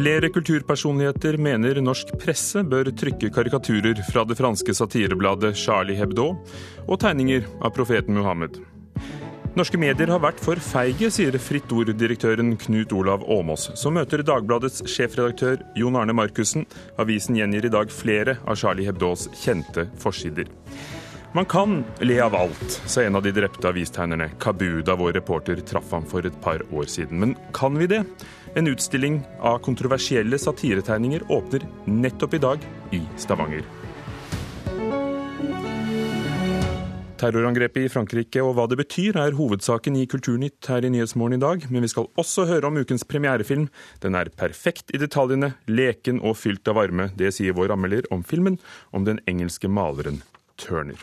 Flere kulturpersonligheter mener norsk presse bør trykke karikaturer fra det franske satirebladet Charlie Hebdo og tegninger av profeten Muhammed. Norske medier har vært for feige, sier Fritt Ord-direktøren Knut Olav Åmås, som møter Dagbladets sjefredaktør Jon Arne Markussen. Avisen gjengir i dag flere av Charlie Hebdos kjente forsider. Man kan le av alt, sa en av de drepte avistegnerne, Kabu, da vår reporter traff ham for et par år siden. Men kan vi det? En utstilling av kontroversielle satiretegninger åpner nettopp i dag i Stavanger. Terrorangrepet i Frankrike og hva det betyr, er hovedsaken i Kulturnytt her i Nyhetsmorgen i dag, men vi skal også høre om ukens premierefilm. Den er perfekt i detaljene, leken og fylt av varme. Det sier vår anmelder om filmen om den engelske maleren Turner.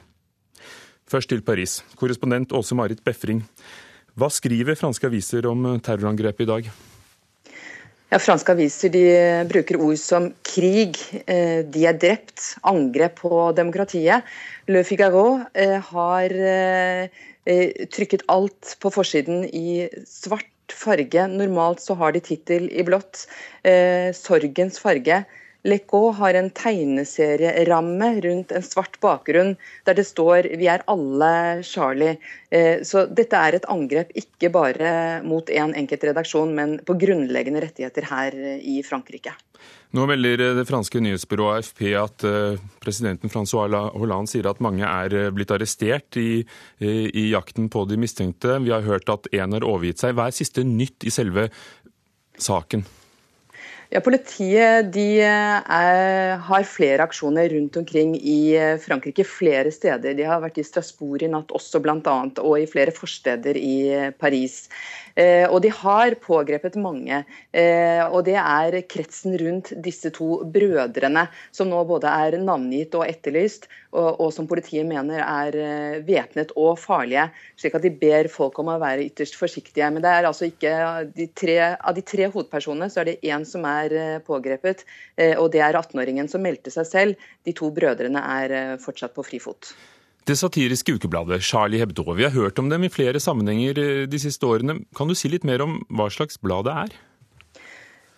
Først til Paris. Korrespondent Åse Marit Befring. Hva skriver franske aviser om terrorangrepet i dag? Ja, Franske aviser de bruker ord som krig, eh, de er drept, angrep på demokratiet. Le Figaro eh, har eh, trykket alt på forsiden i svart farge. Normalt så har de tittel i blått. Sorgens farge. Leco har en tegneserieramme rundt en svart bakgrunn der det står 'Vi er alle Charlie'. Eh, så dette er et angrep ikke bare mot én en enkelt redaksjon, men på grunnleggende rettigheter her i Frankrike. Nå melder det franske nyhetsbyrået AFP at eh, presidenten Francois Hollande sier at mange er eh, blitt arrestert i, i jakten på de mistenkte. Vi har hørt at én har overgitt seg. Hva er siste nytt i selve saken? Ja, Politiet de er, har flere aksjoner rundt omkring i eh, Frankrike. Flere steder. De har vært i Strasbourg i natt også, bl.a. Og i flere forsteder i eh, Paris. Eh, og de har pågrepet mange. Eh, og det er kretsen rundt disse to brødrene, som nå både er navngitt og etterlyst, og, som politiet mener er eh, væpnet og farlige. Slik at de ber folk om å være ytterst forsiktige. Men det er altså ikke de tre, av de tre hovedpersonene så er det én som er pågrepet, og det er 18-åringen som meldte seg selv. De to brødrene er fortsatt på frifot. Det satiriske ukebladet Charlie Hebdo. Vi har hørt om dem i flere sammenhenger eh, de siste årene. Kan du si litt mer om hva slags blad det er?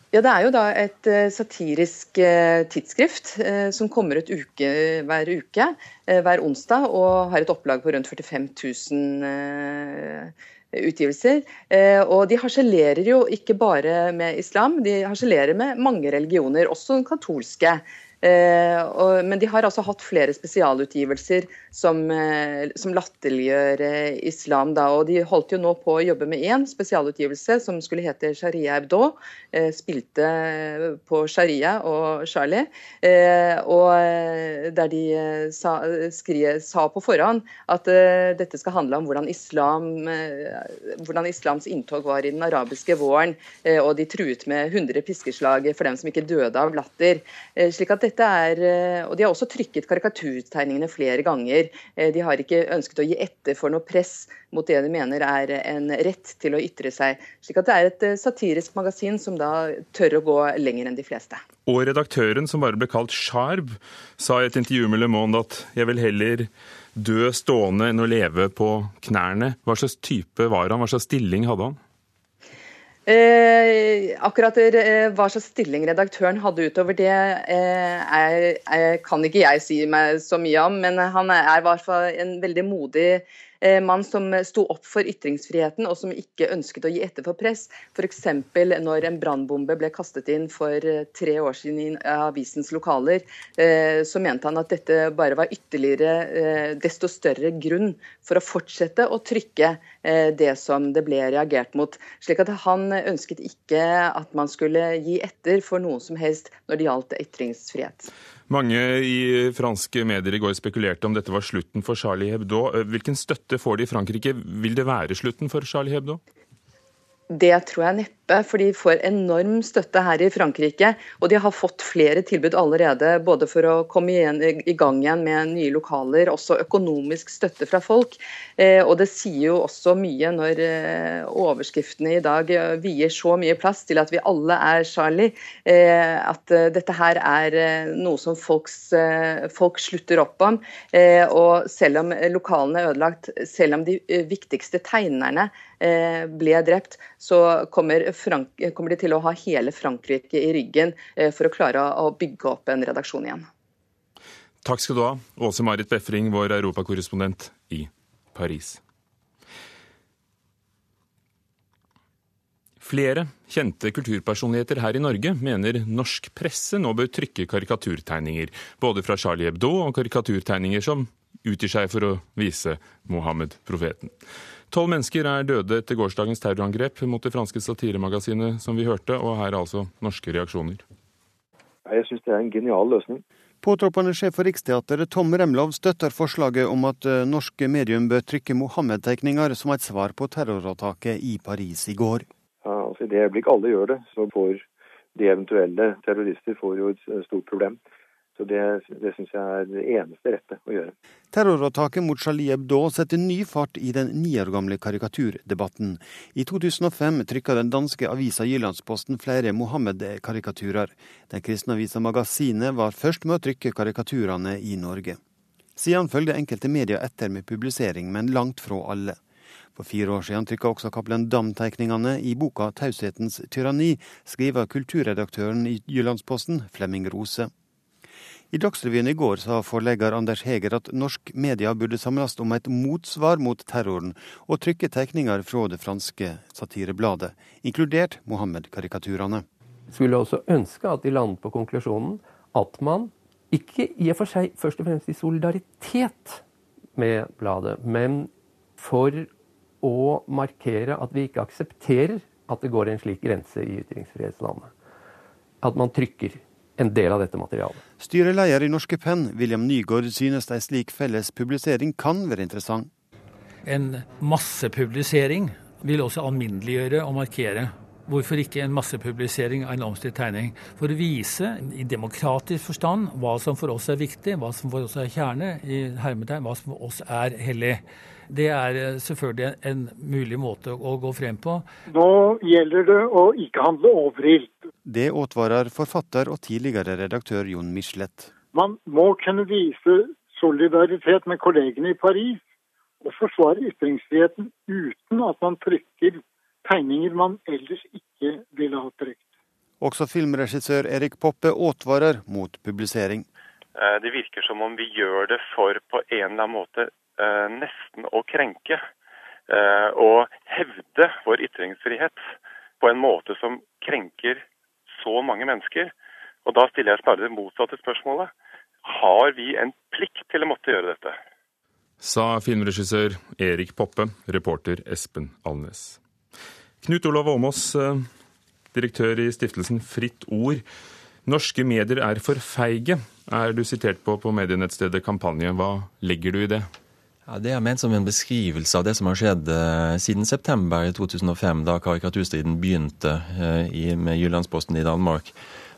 Ja, Det er jo da et uh, satirisk uh, tidsskrift som kommer ut uke, hver uke, hver onsdag, og har et opplag på rundt 45 000 utgivelser. Og de harselerer jo ikke bare med islam, de harselerer med mange religioner, også den katolske. Eh, men de har altså hatt flere spesialutgivelser som, eh, som latterliggjør eh, islam. Da, og De holdt jo nå på å jobbe med én spesialutgivelse som skulle hete Sharia Hebdo. Spilte på Sharia og Charlie. Og der de sa, skri, sa, på forhånd at dette skal handle om hvordan, islam, hvordan islams inntog var i den arabiske våren. og de truet med 100 piskeslag for dem som ikke døde av latter. slik at dette er, eh, og De har også trykket karikaturtegningene flere ganger. Eh, de har ikke ønsket å gi etter for noe press mot det de mener er en rett til å ytre seg. slik at Det er et eh, satirisk magasin som da tør å gå lenger enn de fleste. Og redaktøren, som bare ble kalt Sjarb, sa i et intervju med Le Monde at jeg vil heller dø stående enn å leve på knærne. Hva slags type var han, hva slags stilling hadde han? Eh, akkurat eh, hva slags stilling redaktøren hadde utover det, eh, er, er, kan ikke jeg si meg så mye om. Men han er i hvert fall en veldig modig mann som sto opp for ytringsfriheten og som ikke ønsket å gi etter for press. F.eks. når en brannbombe ble kastet inn for eh, tre år siden i avisens lokaler, eh, så mente han at dette bare var ytterligere desto større grunn for å fortsette å trykke det som det ble reagert mot. Slik at han ønsket ikke at man skulle gi etter for noe som helst når det gjaldt ytringsfrihet. Mange i franske medier i går spekulerte om dette var slutten for Charlie Hebdo. Hvilken støtte får de i Frankrike? Vil det være slutten for Charlie Hebdo? Det tror jeg neppe, for de får enorm støtte her i Frankrike. Og de har fått flere tilbud allerede, både for å komme igjen, i gang igjen med nye lokaler, også økonomisk støtte fra folk. Eh, og det sier jo også mye når eh, overskriftene i dag eh, vier så mye plass til at vi alle er Charlie, at dette her er noe som folks, folk slutter opp om. og selv om lokalene er ødelagt, selv om de viktigste tegnerne ble drept, så kommer kommer de til å ha hele Frankrike i ryggen for å klare å bygge opp en redaksjon igjen. Takk skal du ha, Åse Marit Befring, vår europakorrespondent i Paris. Flere kjente kulturpersonligheter her i Norge mener norsk presse nå bør trykke karikaturtegninger, både fra Charlie Hebdo og karikaturtegninger som utgir seg for å vise Mohammed, profeten. Tolv mennesker er døde etter gårsdagens terrorangrep mot det franske satiremagasinet som vi hørte, og her er altså norske reaksjoner. Jeg syns det er en genial løsning. Påtroppende sjef for Riksteatret Tom Remlov støtter forslaget om at eh, norske medium bør trykke Mohammed-tegninger som et svar på terrorattaket i Paris i går. Altså I det øyeblikk alle gjør det, så får de eventuelle terrorister får jo et stort problem. Så Det, det syns jeg er det eneste rette å gjøre. Terrorattaket mot Charlie Hebdo setter ny fart i den ni år gamle karikaturdebatten. I 2005 trykka den danske avisa Jyllandsposten flere Mohammed-karikaturer. Den kristne avisa Magasinet var først med å trykke karikaturene i Norge. Siden følgde enkelte medier etter med publisering, men langt fra alle. For fire år siden trykka også Cappelen Dam-tegningene i boka 'Taushetens tyranni', skriver kulturredaktøren i Jyllandsposten, Flemming Rose. I Dagsrevyen i går sa forlegger Anders Heger at norsk media burde samles om et motsvar mot terroren, og trykke tegninger fra det franske satirebladet, inkludert Mohammed-karikaturene. Skulle også ønske at de landet på konklusjonen at man ikke i og for seg først og fremst i solidaritet med bladet, men for å markere at vi ikke aksepterer at det går en slik grense i ytringsfrihetslandet. At man trykker en del av dette materialet. Styreleder i Norske Penn, William Nygaard, synes ei slik felles publisering kan være interessant. En massepublisering vil også alminneliggjøre og markere. Hvorfor ikke en massepublisering av en omstridt tegning? For å vise i demokratisk forstand hva som for oss er viktig, hva som for oss er kjerne, i hermetegn, hva som for oss er hellig. Det er eh, selvfølgelig en mulig måte å gå frem på. Nå gjelder det å ikke handle overilt. Det advarer forfatter og tidligere redaktør Jon Michelet. Man må kunne vise solidaritet med kollegene i Paris og forsvare ytringsfriheten uten at man trykker tegninger man ellers ikke ville ha trykt. Også filmregissør Erik Poppe advarer mot publisering. Eh, det virker som om vi gjør det for på en eller annen måte nesten å krenke eh, og hevde vår ytringsfrihet på en måte som krenker så mange mennesker. Og da stiller jeg bare det motsatte spørsmålet. Har vi en plikt til å måtte gjøre dette? Sa filmregissør Erik Poppe, reporter Espen Alnes. Knut Olav Åmås, eh, direktør i stiftelsen Fritt Ord. Norske medier er for feige, er du sitert på på medienettstedet Kampanje. Hva legger du i det? Ja, Det er ment som en beskrivelse av det som har skjedd eh, siden september 2005, da karikaturstriden begynte eh, i, med Jyllandsposten i Danmark.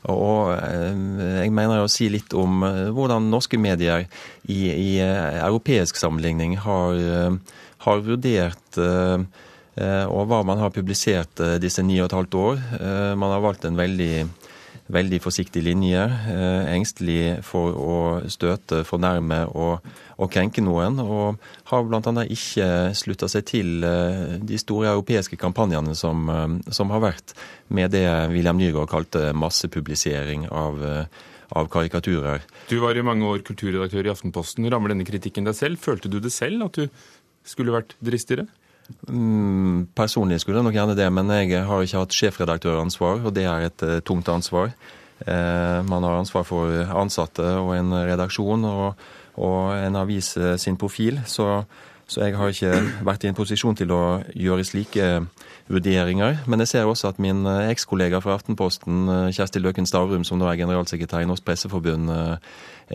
Og eh, jeg mener å si litt om eh, hvordan norske medier i, i eh, europeisk sammenligning har, eh, har vurdert og hva man har publisert disse ni og et halvt år. Man har valgt en veldig veldig forsiktig linje. Eh, engstelig for å støte, fornærme og, og krenke noen. Og har bl.a. ikke slutta seg til eh, de store europeiske kampanjene som, eh, som, har vært med det William Nygaard kalte massepublisering av, av karikaturer. Du var i mange år kulturredaktør i Aftenposten. Rammer denne kritikken deg selv? Følte du det selv, at du skulle vært dristigere? Mm, personlig skulle jeg nok gjerne det, men jeg har ikke hatt sjefredaktøransvar, og det er et uh, tungt ansvar. Uh, man har ansvar for ansatte og en redaksjon og, og en avis uh, sin profil, så, så, jeg har ikke vært i en posisjon til å gjøre slike vurderinger. Men jeg ser også at min ekskollega fra Aftenposten, Kjersti Løken Stavrum, som nå er generalsekretær i Norsk Presseforbund,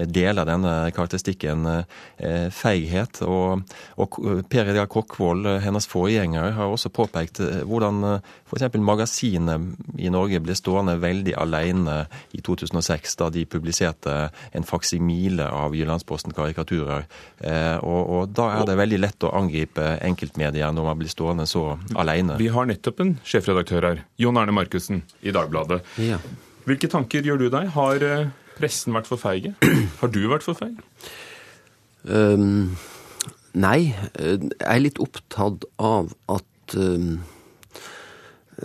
deler denne karakteristikken eh, feighet. Og, og Per Edgar Kokkvold, eh, hennes forgjenger, har også påpekt eh, hvordan f.eks. magasinet i Norge ble stående veldig alene i 2006, da de publiserte en faksimile av Jyllandsposten karikaturer. Og, og da er det veldig lett å angripe enkeltmedier når man blir stående så alene. Vi har nettopp en sjefredaktør her, Jon Erne Markussen i Dagbladet. Ja. Hvilke tanker gjør du deg? Har pressen vært for feige? Har du vært for feig? Um, nei. Jeg er litt opptatt av at um,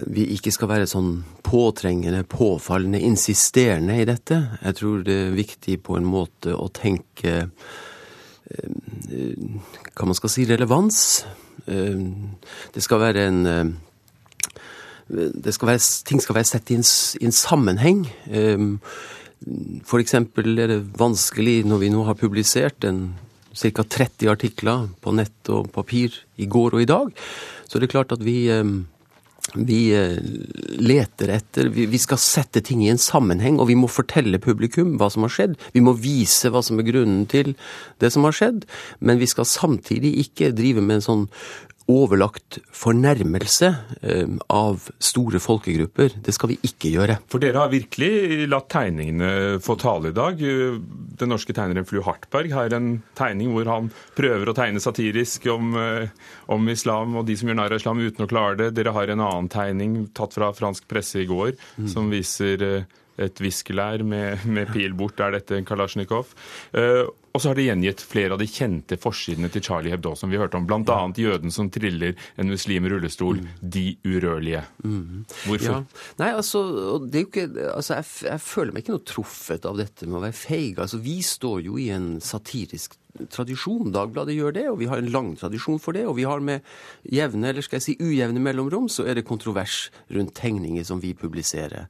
vi ikke skal være sånn påtrengende, påfallende, insisterende i dette. Jeg tror det er viktig på en måte å tenke hva man skal si relevans. Det skal være en skal være, ting skal være sett i en, i en sammenheng. For eksempel er det vanskelig når vi nå har publisert en ca. 30 artikler på nett og papir i går og i dag, så er det klart at vi, vi leter etter Vi skal sette ting i en sammenheng, og vi må fortelle publikum hva som har skjedd. Vi må vise hva som er grunnen til det som har skjedd, men vi skal samtidig ikke drive med en sånn overlagt fornærmelse eh, av store folkegrupper. Det skal vi ikke gjøre. For dere har virkelig latt tegningene få tale i dag. Den norske tegneren Flu Hartberg har en tegning hvor han prøver å tegne satirisk om, eh, om islam og de som gjør narr av islam uten å klare det. Dere har en annen tegning tatt fra fransk presse i går mm. som viser eh, et viskelær med, med, pil bort, er dette en Kalasjnikov. Uh, og så har de gjengitt flere av de kjente forsidene til Charlie Hebdo, som vi hørte om. Bl.a. jøden som triller en muslim i rullestol. Mm. De urørlige. Mm. Hvorfor? Ja. Nei, altså, er ikke, altså jeg, jeg, føler meg ikke noe truffet av dette med å være feig. Altså, vi står jo i en satirisk tradisjon. Dagbladet gjør det, og vi har en lang tradisjon for det. Og vi har med jevne, eller skal jeg si ujevne mellomrom, så er det kontrovers rundt tegninger som vi publiserer.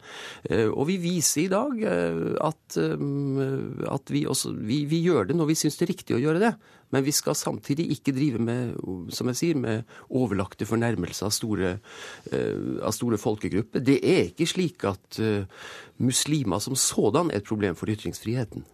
Eh, og vi viser i dag eh, at, eh, at vi, også, vi, vi gjør det når vi syns det er riktig å gjøre det. Men vi skal samtidig ikke drive med som jeg sier, med overlagte fornærmelser av store, av store folkegrupper. Det er ikke slik at muslimer som sådan er et problem for ytringsfriheten.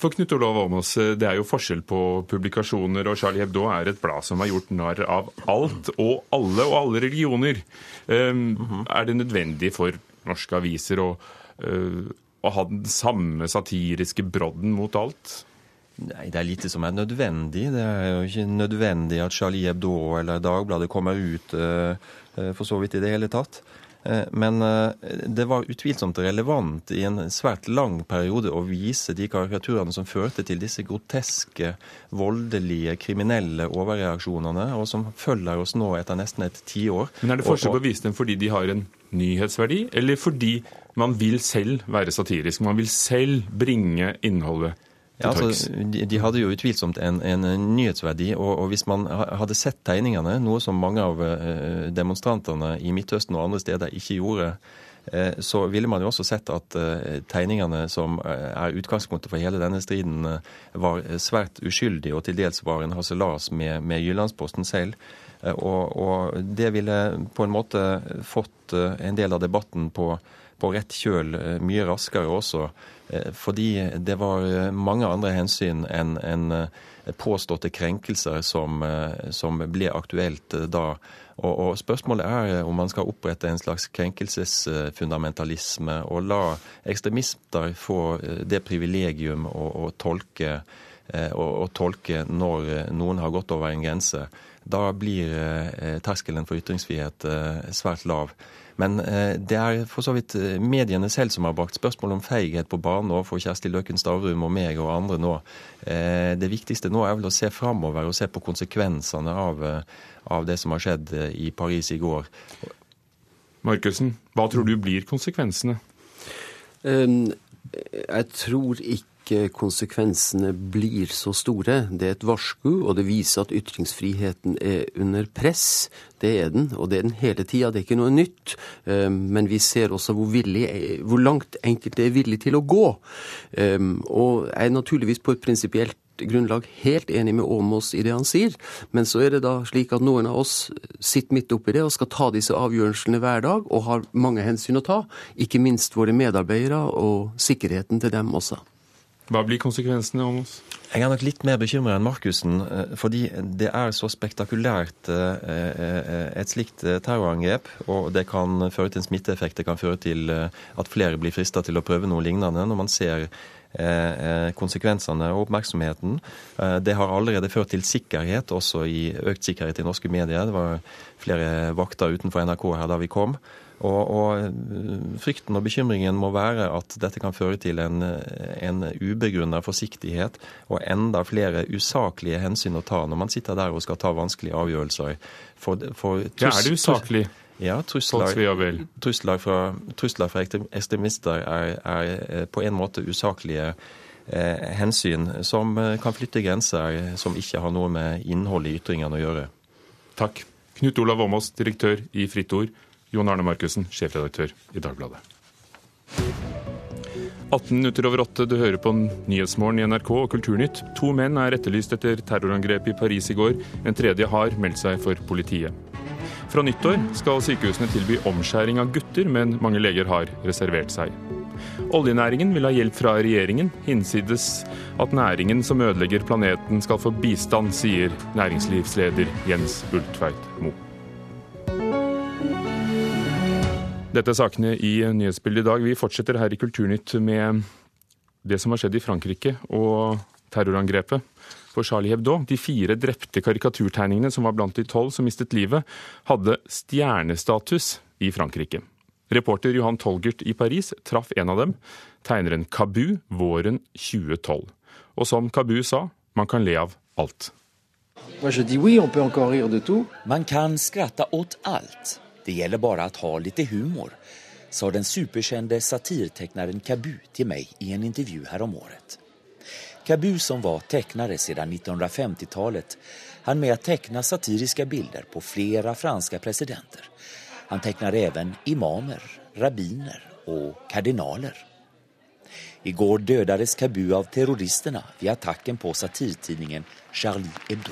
For Knut Olav Åmås, det er jo forskjell på publikasjoner, og Charlie Hebdo er et blad som har gjort narr av alt og alle og alle religioner. Um, mm -hmm. Er det nødvendig for norske aviser å, uh, å ha den samme satiriske brodden mot alt? Nei, det er lite som er nødvendig. Det er jo ikke nødvendig at Charlie Hebdo eller Dagbladet kommer ut uh, for så vidt i det hele tatt. Eh, men eh, det var utvilsomt relevant i en svært lang periode å vise de karikaturene som førte til disse groteske, voldelige, kriminelle overreaksjonene, og som følger oss nå etter nesten et tiår. Men er det forskjell på å vise dem fordi de har en nyhetsverdi, eller fordi man vil selv være satirisk? Man vil selv bringe innholdet ja, altså, de, de, hadde jo utvilsomt en, en nyhetsverdi. Og, og, hvis man hadde sett tegningene, noe som mange av eh, demonstrantene i Midtøsten og andre steder ikke gjorde, eh, så ville man jo også sett at eh, tegningene som er utgangspunktet for hele denne striden, var svært uskyldige og til dels var en harselas med, med Jyllandsposten selv. Og, og, det ville på en måte fått en del av debatten på, på rett kjøl mye raskere også. Eh, fordi det var eh, mange andre hensyn enn en eh, påståtte krenkelser som, som, ble aktuelt da. Og, og, Spørsmålet er om man skal opprette en slags krenkelsesfundamentalisme og la ekstremister få det privilegium å, å tolke, å, å tolke når noen har gått over en grense. Da blir terskelen for ytringsfrihet svært lav. Men eh, det er for så vidt eh, mediene selv som har brakt spørsmål om feighet på bane overfor Kjersti Løken Stavrum og meg og andre nå. Eh, det viktigste nå er vel å se framover og se på konsekvensene av, av det som har skjedd i Paris i går. Markussen, hva tror du blir konsekvensene? Um, jeg tror ikke ikke konsekvensene blir så store. Det er et varsku, og det viser at ytringsfriheten er under press. Det er den, og det er den hele tida. Det er ikke noe nytt. Ehm, men vi ser også hvor, villig, hvor langt enkelte er villig til å gå. Ehm, og jeg er naturligvis på et prinsipielt grunnlag helt enig med Åmås i det han sier, men så er det da slik at noen av oss sitter midt oppi det og skal ta disse avgjørelsene hver dag, og har mange hensyn å ta. Ikke minst våre medarbeidere og sikkerheten til dem også. Hva blir konsekvensene, Åmås? Jeg er nok litt mer bekymra enn Markussen, eh, fordi det er så spektakulært eh, eh, et slikt terrorangrep. Og det kan føre til en smitteeffekt. Det kan føre til at flere blir frista til å prøve noe lignende. Når man ser konsekvensene og oppmerksomheten. Det har allerede ført til sikkerhet, også i økt sikkerhet i norske medier. Det var flere vakter utenfor NRK her da vi kom. Og, og, frykten og bekymringen må være at dette kan føre til en, en ubegrunna forsiktighet og enda flere usaklige hensyn å ta når man sitter der og skal ta vanskelige avgjørelser. For, for ja, er det usaklig? Ja, trusler, trusler, fra, trusler fra ekstremister er, er, på en måte usaklige eh, hensyn som kan flytte grenser som ikke har noe med innholdet i ytringene å gjøre. Takk. Knut Olav Åmås, direktør i Fritt Ord. Jon Arne Markussen, sjefredaktør i Dagbladet. 18 minutter over åtte, du hører på Nyhetsmorgen i NRK og Kulturnytt. To menn er etterlyst etter terrorangrepet i Paris i går. En tredje har meldt seg for politiet. Fra nyttår skal sykehusene tilby omskjæring av gutter, men mange leger har reservert seg. Oljenæringen vil ha hjelp fra regjeringen, hinsides at næringen som ødelegger planeten skal få bistand, sier næringslivsleder Jens Bultveit Moe. Dette er sakene i nyhetsbildet i dag. Vi fortsetter her i Kulturnytt med det som har skjedd i Frankrike og terrorangrepet for Charlie Hebdo. De fire drepte karikaturtegningene som var blant de tolv som mistet livet, hadde stjernestatus i Frankrike. Reporter Johan Tolgert i Paris traff en av dem, tegneren Kabu, våren 2012. Og som Kabu sa, man kan le av alt. Man kan skratte åt alt. Det gäller bara att ha lite humor, sa den superkände satirtecknaren Cabu till mig i en intervju häromåret. Cabu som var tecknare sedan 1950-talet han med att teckna satiriska bilder på flera franska presidenter. Han tecknar även imamer, rabbiner och kardinaler. Igår dödades Cabu av terroristerna vid attacken på satirtidningen Charlie Hebdo.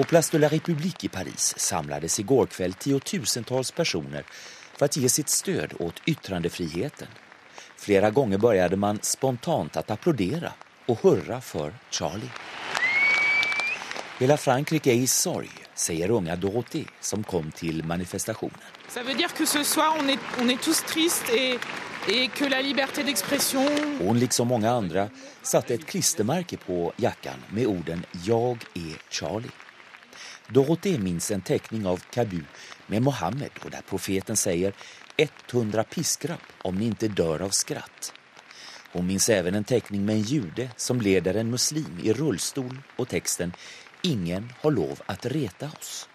På Place de la République i Paris samlades i går kveld tiotusentals personer for å gi sitt støtte åt yttrandefriheten. Flere ganger begynte man spontant å applaudere og hurra for Charlie. Hele Frankrike er i sorg, sier unge Dorothy, som kom til manifestasjonen. Ça veut dire que ce soir on est, on est tous tristes et, et que la liberté d'expression... Hon liksom mange andre, satte et klistremerke på jakken med orden Jag er Charlie. Dorothée minns en teckning av Kabu med Mohammed och där profeten säger 100 piskrapp om ni inte dör av skratt. Hon minns även en teckning med en jude som leder en muslim i rullstol och texten Ingen har lov att reta oss.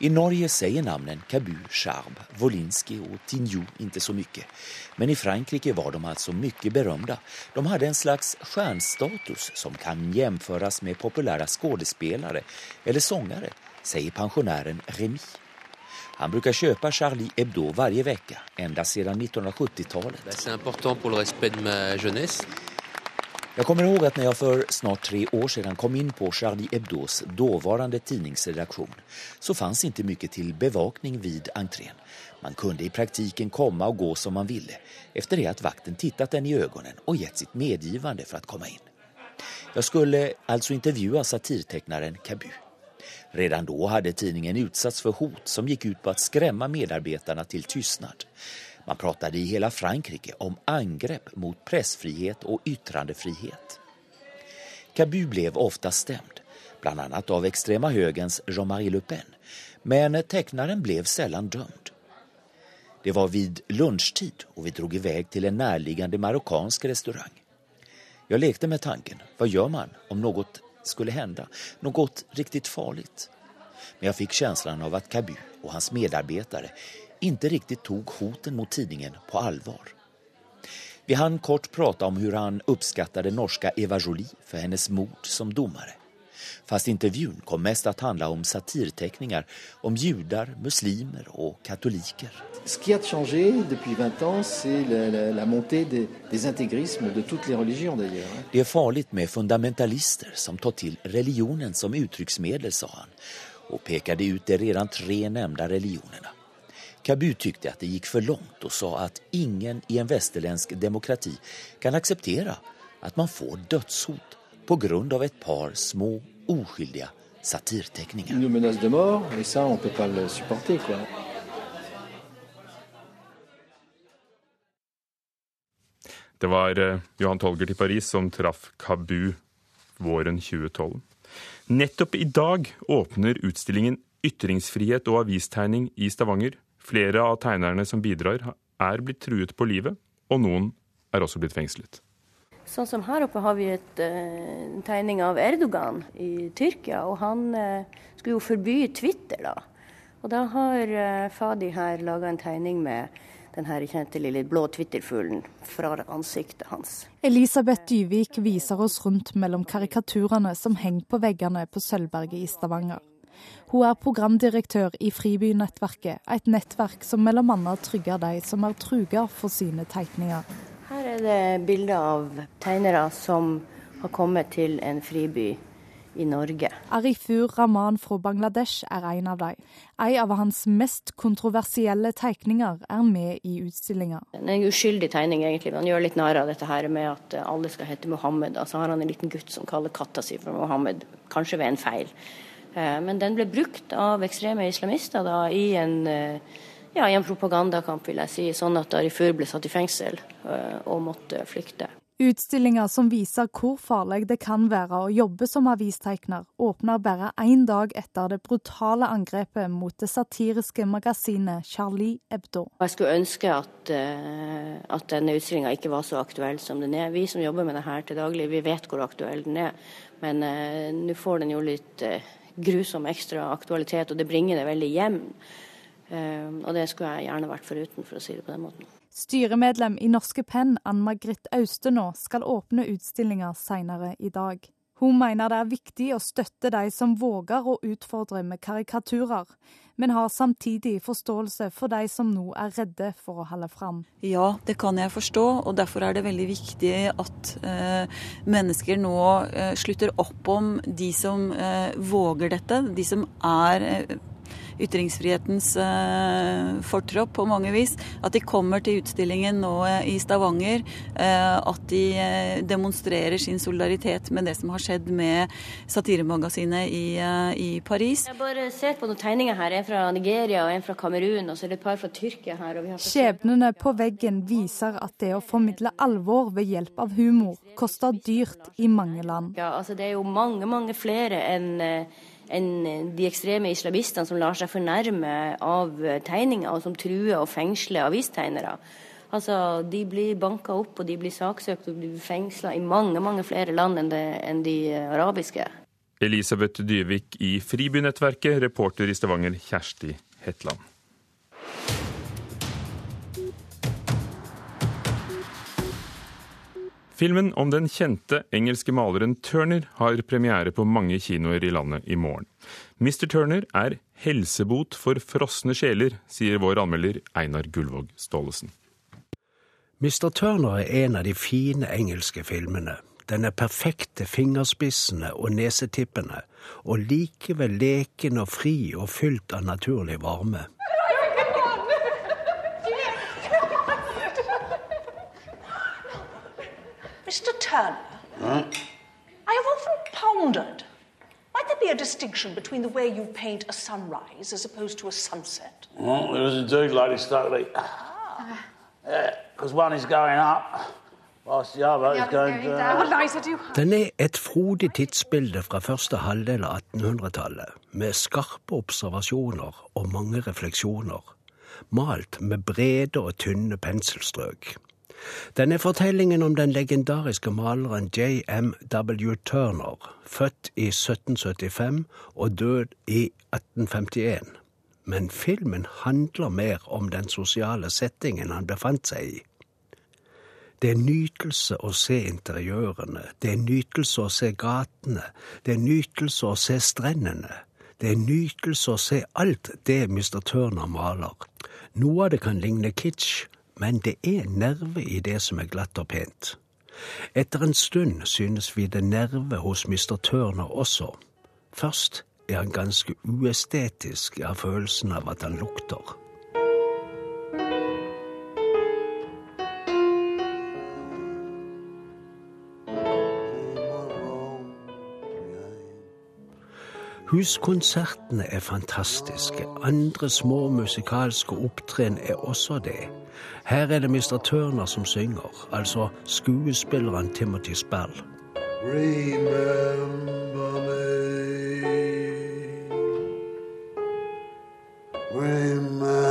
I Norge säger namnen Cabu, Charb, Wolinski och Tinju inte så mycket. Men i Frankrike var de alltså mycket berömda. De hade en slags stjärnstatus som kan jämföras med populära skådespelare eller sångare, säger pensionären Remy. Han brukar köpa Charlie Hebdo varje vecka, ända sedan 1970-talet. Det är important för respekt de min jeunesse. Jag kommer ihåg att när jag för snart tre år sedan kom in på Charlie Hebdos dåvarande tidningsredaktion så fanns inte mycket till bevakning vid entrén. Man kunde i praktiken komma och gå som man ville efter det att vakten tittat en i ögonen och gett sitt medgivande för att komma in. Jag skulle alltså intervjua satirtecknaren Cabu. Redan då hade tidningen utsatts för hot som gick ut på att skrämma medarbetarna till tystnad. Man pratade i hela Frankrike om angrepp mot pressfrihet och yttrandefrihet. Cabu blev ofta stämd, bland annat av extrema högens Jean-Marie Le Pen, men tecknaren blev sällan dömd. Det var vid lunchtid och vi drog iväg till en närliggande marockansk restaurang. Jag lekte med tanken, vad gör man om något skulle hända, något riktigt farligt? Men jag fick känslan av att Cabu och hans medarbetare inte riktigt tog hoten mot tidningen på allvar. Vi hann kort prata om hur han uppskattade norska Eva Jolie för hennes mod som domare. Fast intervjun kom mest att handla om satirteckningar om judar, muslimer och katoliker. Ce qui a changé depuis 20 ans, c'est la, la, la montée des, des intégrismes de toutes les religions d'ailleurs. Det är farligt med fundamentalister som tar till religionen som uttrycksmedel, sa han och pekade ut de redan tre nämnda religionerna. Cabu tyckte att det gikk for langt og sa at ingen i en västerländsk demokrati kan akseptere at man får dødshot på grunn av et par små uskyldige satirteckningar. Une menace de mort, et ça on peut pas le supporter quoi. Det var eh, Johan Tolgert i Paris som traff Kabu våren 2012. Nettopp i dag åpner utstillingen ytringsfrihet og avistegning i Stavanger. Flere av tegnerne som bidrar, er blitt truet på livet, og noen er også blitt fengslet. Sånn som her oppe har vi et, uh, en tegning av Erdogan i Tyrkia, og han uh, skulle jo forby Twitter, da. Og da har uh, Fadi her laga en tegning med den her kjente lille blå Twitter-fuglen fra ansiktet hans. Elisabeth Dyvik viser oss rundt mellom karikaturene som henger på veggene på Sølvberget i Stavanger. Hun er programdirektør i Fribynettverket, et nettverk som bl.a. trygger de som er truga for sine tegninger. Her er det bilder av tegnere som har kommet til en friby i Norge. Arifur Rahman fra Bangladesh er en av dem. En av hans mest kontroversielle tegninger er med i utstillinga. En uskyldig tegning, egentlig. Han gjør litt narr av dette her med at alle skal hete Mohammed. Og så har han en liten gutt som kaller katta si for Mohammed, kanskje ved en feil. Eh, men den ble brukt av ekstreme islamister da, i, en, eh, ja, i en propagandakamp, vil jeg si, sånn at Darifur ble satt i fengsel eh, og måtte flykte. Utstillinga som viser hvor farlig det kan være å jobbe som avistegner, åpner bare én dag etter det brutale angrepet mot det satiriske magasinet Charlie Hebdo. Jeg skulle ønske at, at denne utstillinga ikke var så aktuell som den er. Vi som jobber med det her til daglig, vi vet hvor aktuell den er. Men uh, nå får den jo litt uh, grusom ekstra aktualitet, og det bringer det veldig hjem. Uh, og det skulle jeg gjerne vært foruten, for å si det på den måten. Styremedlem i Norske Penn, Ann Margrit Austenå, skal åpne utstillinga senere i dag. Hun mener det er viktig å støtte de som våger å utfordre med karikaturer, men har samtidig forståelse for de som nå er redde for å holde fram. Ja, det kan jeg forstå, og derfor er det veldig viktig at eh, mennesker nå eh, slutter opp om de som eh, våger dette, de som er eh, ytringsfrihetens eh, fortropp på mange vis. At de kommer til utstillingen nå eh, i Stavanger. Eh, at de demonstrerer sin solidaritet med det som har skjedd med satiremagasinet i, i Paris. Jeg bare ser på noen tegninger her. En fra Nigeria og en fra Kamerun, og så er det et par fra Tyrkia her. Skjebnene på veggen viser at det å formidle alvor ved hjelp av humor koster dyrt i mange land. Ja, altså Det er jo mange, mange flere enn enn de ekstreme islamistene som lar seg fornærme av tegninger, og som truer og fengsler avistegnere. Altså, De blir banka opp og de blir saksøkt og blir fengsla i mange mange flere land enn, det, enn de arabiske. Elisabeth Dyvik i Fribynettverket, reporter i Stavanger Kjersti Hetland. Filmen om den kjente engelske maleren Turner har premiere på mange kinoer i landet i morgen. Mr. Turner er helsebot for frosne sjeler, sier vår anmelder Einar Gullvåg Staalesen. Mr. Turner er en av de fine engelske filmene. Den er perfekte fingerspissene og nesetippene, og likevel leken og fri og fylt av naturlig varme. Mr. Turner, huh? I have often pondered might there be a distinction between the way you paint a sunrise as opposed to a sunset? Well, there is indeed, Lady Stokely. Ah. Yeah, one is going up. Den er et frodig tidsbilde fra første halvdel av 1800-tallet, med skarpe observasjoner og mange refleksjoner, malt med brede og tynne penselstrøk. Den er fortellingen om den legendariske maleren J.M.W. Turner, født i 1775 og død i 1851. Men filmen handler mer om den sosiale settingen han befant seg i. Det er nytelse å se interiørene, det er nytelse å se gatene, det er nytelse å se strendene. Det er nytelse å se alt det Mr. Turner maler. Noe av det kan ligne kitsch, men det er nerve i det som er glatt og pent. Etter en stund synes vi det nerve hos Mr. Turner også. Først er han ganske uestetisk av følelsen av at han lukter. Huskonsertene er fantastiske. Andre små musikalske opptreden er også det. Her er det Mr. Turner som synger, altså skuespilleren Timothy Spell. Remember me. Remember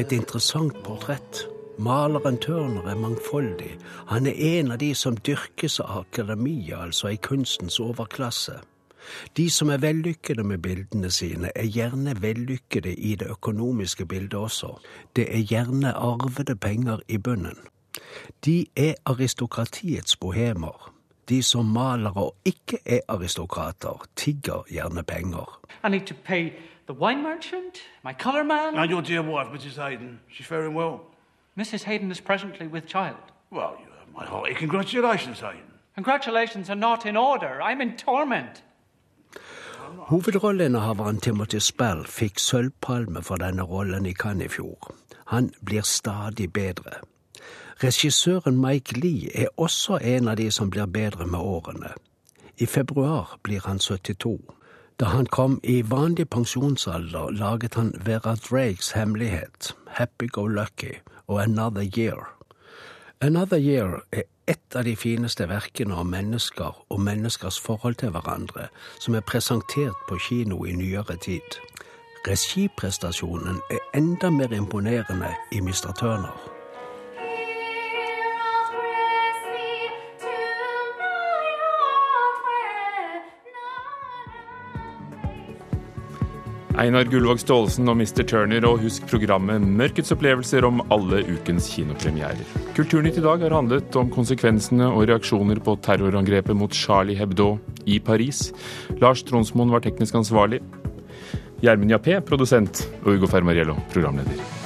er et interessant portrett. Maleren Turner er mangfoldig. Han er en av de som dyrkes av akademia, altså i kunstens overklasse. De som er vellykkede med bildene sine, er gjerne vellykkede i det økonomiske bildet også. Det er gjerne arvede penger i bunnen. De er aristokratiets bohemer. De som maler og ikke er aristokrater, tigger gjerne penger. I need to pay the wine merchant, my colour man. And your dear wife, Mrs. Hayden, she's faring well. Mrs. Hayden is presently with child. Well, you have my hearty congratulations, Hayden. Congratulations are not in order. I'm in torment. Hovedrolleinnehaveren Timothy Spell fikk sølvpalme for denne rollen i Cannes i fjor. Han blir stadig bedre. Regissøren Mike Lee er også en av de som blir bedre med årene. I februar blir han 72. Da han kom i vanlig pensjonsalder, laget han Vera Drakes hemmelighet, Happy Go Lucky og Another Year. Another Year er et av de fineste verkene om mennesker og menneskers forhold til hverandre som er presentert på kino i nyere tid. Regiprestasjonen er enda mer imponerende i Mr. Turner. Einar Gullvåg Staalesen og Mr. Turner, og husk programmet Mørkets opplevelser om alle ukens kinopremierer. Kulturnytt i dag har handlet om konsekvensene og reaksjoner på terrorangrepet mot Charlie Hebdo i Paris. Lars Tronsmoen var teknisk ansvarlig. Gjermund Jappé, produsent, og Ugo Fermariello, programleder.